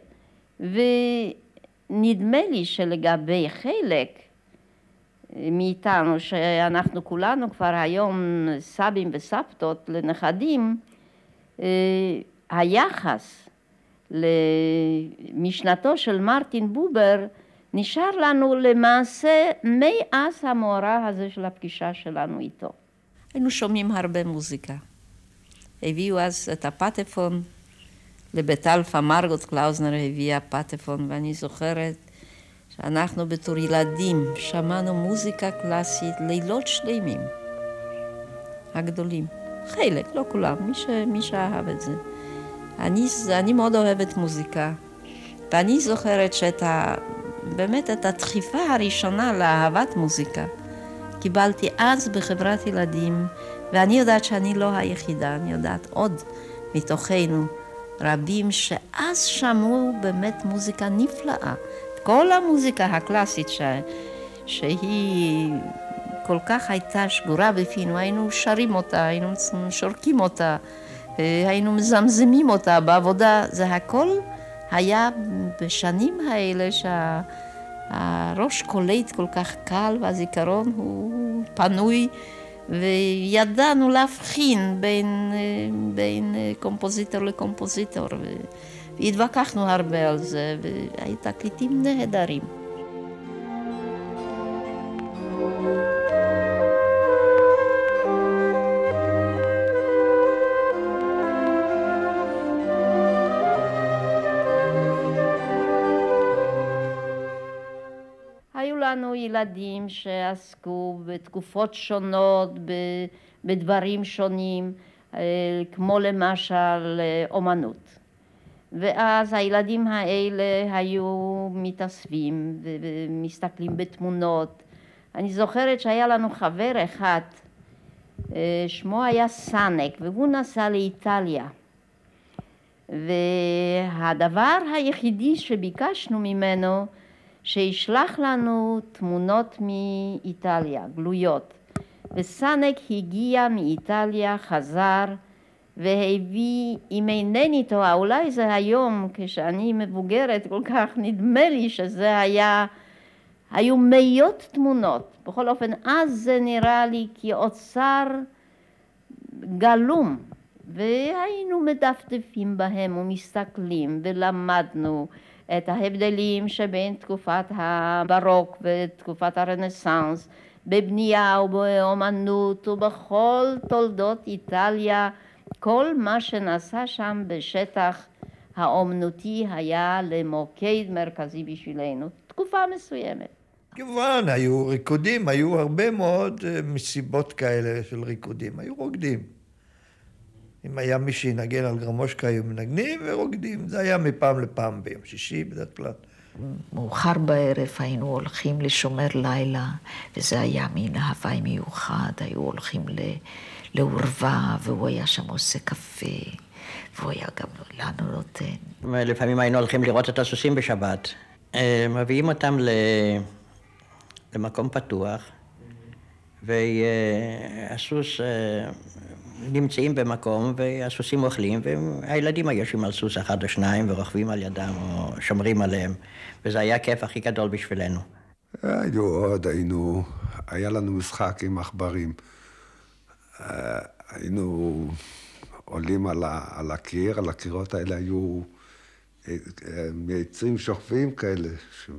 ונדמה לי שלגבי חלק מאיתנו, שאנחנו כולנו כבר היום סבים וסבתות לנכדים, אה, היחס למשנתו של מרטין בובר נשאר לנו למעשה מאז המאורע הזה של הפגישה שלנו איתו. היינו שומעים הרבה מוזיקה. הביאו אז את הפטפון לבית אלפא, מרגוט קלאוזנר הביאה פטפון, ואני זוכרת שאנחנו בתור ילדים שמענו מוזיקה קלאסית לילות שלמים, הגדולים. חלק, לא כולם, מי, ש, מי שאהב את זה. אני, אני מאוד אוהבת מוזיקה, ואני זוכרת שאת ה... באמת את הדחיפה הראשונה לאהבת מוזיקה קיבלתי אז בחברת ילדים, ואני יודעת שאני לא היחידה, אני יודעת עוד מתוכנו רבים שאז שמעו באמת מוזיקה נפלאה. כל המוזיקה הקלאסית ש... שהיא כל כך הייתה שגורה בפינו, היינו שרים אותה, היינו שורקים אותה, היינו מזמזמים אותה בעבודה, זה הכל היה בשנים האלה שהראש קולט כל כך קל והזיכרון הוא פנוי וידענו להבחין בין, אה, בין אה, קומפוזיטור לקומפוזיטור. והתווכחנו הרבה על זה, והיו תקליטים נהדרים. ילדים שעסקו בתקופות שונות, בדברים שונים. כמו למשל אומנות. ואז הילדים האלה היו מתאספים ומסתכלים בתמונות. אני זוכרת שהיה לנו חבר אחד, שמו היה סאנק, והוא נסע לאיטליה. והדבר היחידי שביקשנו ממנו שישלח לנו תמונות מאיטליה, גלויות. וסאנק הגיע מאיטליה, חזר והביא, אם אינני טועה, אולי זה היום כשאני מבוגרת כל כך, נדמה לי שזה היה, היו מאיות תמונות. בכל אופן, אז זה נראה לי כאוצר גלום, והיינו מדפדפים בהם ומסתכלים ולמדנו את ההבדלים שבין תקופת הברוק ותקופת הרנסאנס בבנייה ובאומנות ובכל תולדות איטליה כל מה שנעשה שם בשטח האומנותי היה למוקד מרכזי בשבילנו, תקופה מסוימת. כמובן, היו ריקודים, היו הרבה מאוד מסיבות כאלה של ריקודים, היו רוקדים. אם היה מי שינגן על גרמושקה, היו מנגנים ורוקדים. זה היה מפעם לפעם ביום שישי בדרך כלל. מאוחר בערב היינו הולכים לשומר לילה, וזה היה מין הוואי מיוחד, היו הולכים לעורווה, והוא היה שם עושה קפה, והוא היה גם לנו נותן. לפעמים היינו הולכים לראות את הסוסים בשבת. מביאים אותם למקום פתוח, והסוס נמצאים במקום והסוסים אוכלים והילדים היו יושבים על סוס אחד או שניים ורוכבים על ידם או שומרים עליהם וזה היה הכיף הכי גדול בשבילנו. היו עוד, היינו, היה לנו משחק עם עכברים. היינו עולים על, ה, על הקיר, על הקירות האלה היו מעצים שוכבים כאלה. ש...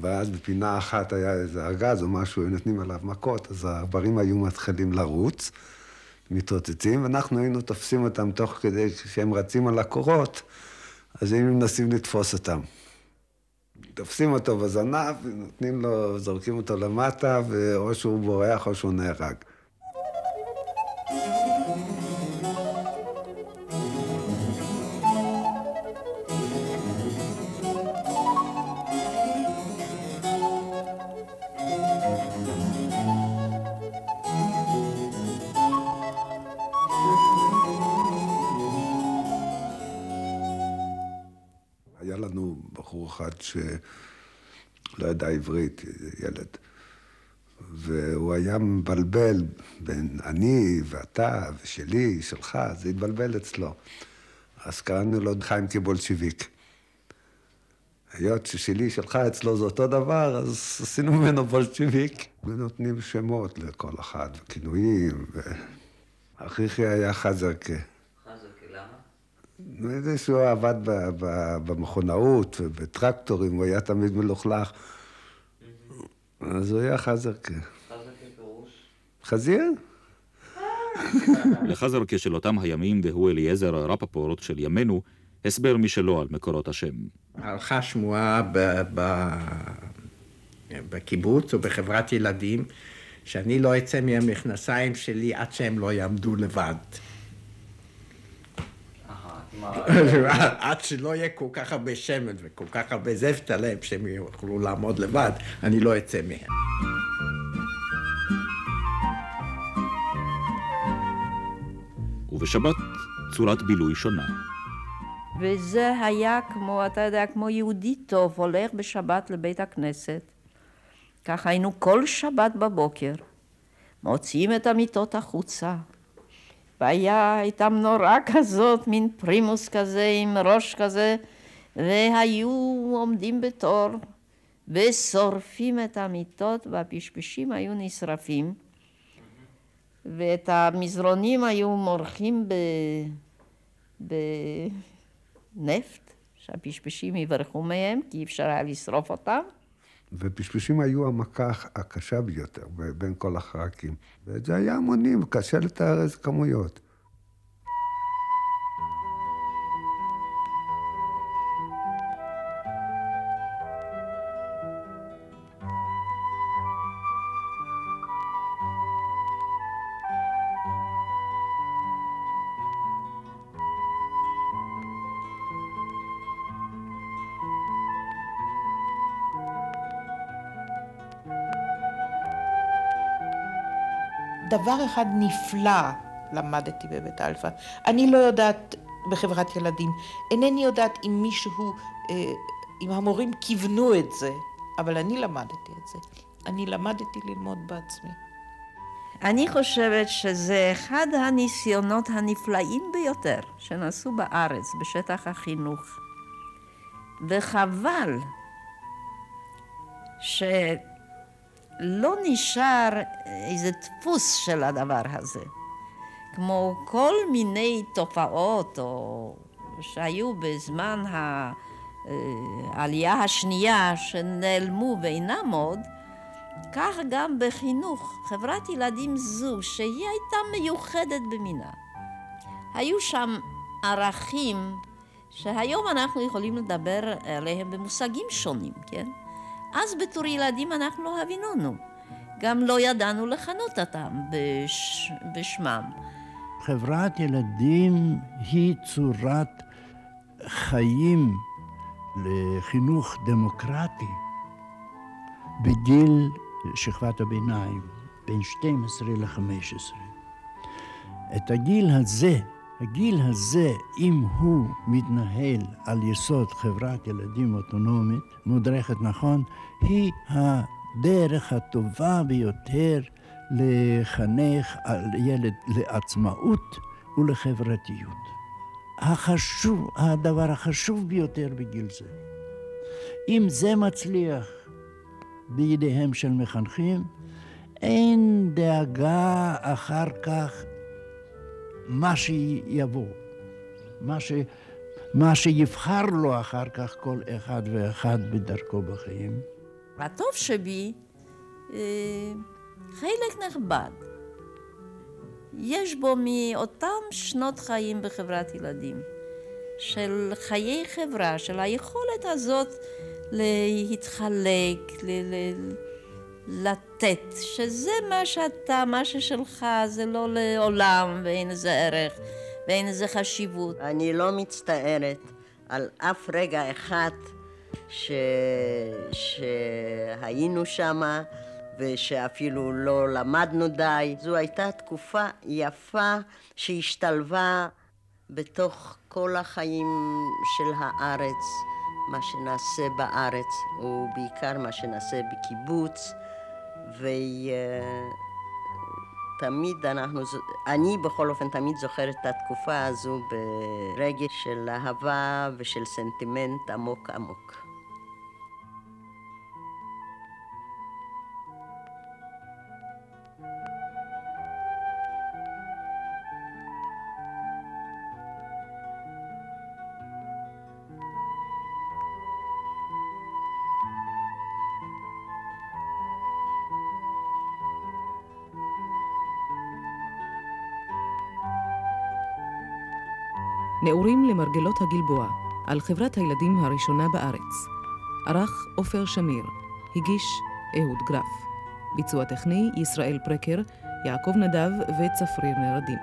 ואז בפינה אחת היה איזה ארגז או משהו, היו נותנים עליו מכות, אז העכברים היו מתחילים לרוץ. מתרוצצים, ואנחנו היינו תופסים אותם תוך כדי שהם רצים על הקורות, אז היינו מנסים לתפוס אותם. תופסים אותו בזנב, נותנים לו, זורקים אותו למטה, ואו שהוא בורח או שהוא נהרג. שלא ידע עברית, ילד. והוא היה מבלבל בין אני ואתה ושלי, שלך, זה התבלבל אצלו. אז קראנו לו חיים כבולשיביק. היות ששלי, שלך, אצלו זה אותו דבר, אז עשינו ממנו בולשיביק. ונותנים שמות לכל אחד, וכינויים. ואחיכי היה חזרקה. זה שהוא עבד במכונאות ובטרקטורים, הוא היה תמיד מלוכלך. אז הוא היה חזרקה. חזרקה פירוש? חזיר? לחזרקה של אותם הימים, והוא אליעזר רפפורט של ימינו, הסבר משלו על מקורות השם. הלכה שמועה בקיבוץ או בחברת ילדים, שאני לא אצא מהמכנסיים שלי עד שהם לא יעמדו לבד. עד שלא יהיה כל כך הרבה שמן וכל כך הרבה זפת עליהם שהם יוכלו לעמוד לבד, אני לא אצא מהם. ובשבת צורת בילוי שונה. וזה היה כמו, אתה יודע, כמו יהודי טוב, הולך בשבת לבית הכנסת. ככה היינו כל שבת בבוקר, מוציאים את המיטות החוצה, והיה, הייתה מנורה כזאת, מין פרימוס כזה עם ראש כזה, והיו עומדים בתור ושורפים את המיטות והפשפשים היו נשרפים ואת המזרונים היו מורחים ב... בנפט, שהפשפשים יברחו מהם, כי אי אפשר היה לשרוף אותם. ופשפשים היו המכה הקשה ביותר בין כל החרקים. וזה היה המונים, קשה לתאר איזה כמויות. דבר אחד נפלא למדתי בבית אלפא. אני לא יודעת, בחברת ילדים, אינני יודעת אם מישהו, אה, אם המורים כיוונו את זה, אבל אני למדתי את זה. אני למדתי ללמוד בעצמי. אני חושבת שזה אחד הניסיונות הנפלאים ביותר שנעשו בארץ בשטח החינוך. וחבל שלא נשאר איזה דפוס של הדבר הזה. כמו כל מיני תופעות או שהיו בזמן העלייה השנייה שנעלמו ואינם עוד, כך גם בחינוך, חברת ילדים זו, שהיא הייתה מיוחדת במינה. היו שם ערכים שהיום אנחנו יכולים לדבר עליהם במושגים שונים, כן? אז בתור ילדים אנחנו לא הבינונו. גם לא ידענו לכנות אותם בש... בשמם. חברת ילדים היא צורת חיים לחינוך דמוקרטי בגיל שכבת הביניים, בין 12 ל-15. את הגיל הזה, הגיל הזה, אם הוא מתנהל על יסוד חברת ילדים אוטונומית, מודרכת נכון, היא הדרך הטובה ביותר לחנך על ילד לעצמאות ולחברתיות. החשוב, הדבר החשוב ביותר בגיל זה. אם זה מצליח בידיהם של מחנכים, אין דאגה אחר כך מה שיבוא, מה, ש, מה שיבחר לו אחר כך כל אחד ואחד בדרכו בחיים. הטוב שבי, אה, חלק נכבד. יש בו מאותם שנות חיים בחברת ילדים, של חיי חברה, של היכולת הזאת להתחלק, ל- ל- לתת, שזה מה שאתה, מה ששלך, זה לא לעולם ואין לזה ערך ואין לזה חשיבות. אני לא מצטערת על אף רגע אחד ש... שהיינו שמה ושאפילו לא למדנו די. זו הייתה תקופה יפה שהשתלבה בתוך כל החיים של הארץ. מה שנעשה בארץ, ובעיקר מה שנעשה בקיבוץ, ותמיד אנחנו, אני בכל אופן תמיד זוכרת את התקופה הזו ברגש של אהבה ושל סנטימנט עמוק עמוק. נעורים למרגלות הגלבוע, על חברת הילדים הראשונה בארץ. ערך עופר שמיר, הגיש אהוד גרף. ביצוע טכני ישראל פרקר, יעקב נדב וצפריר נרדים.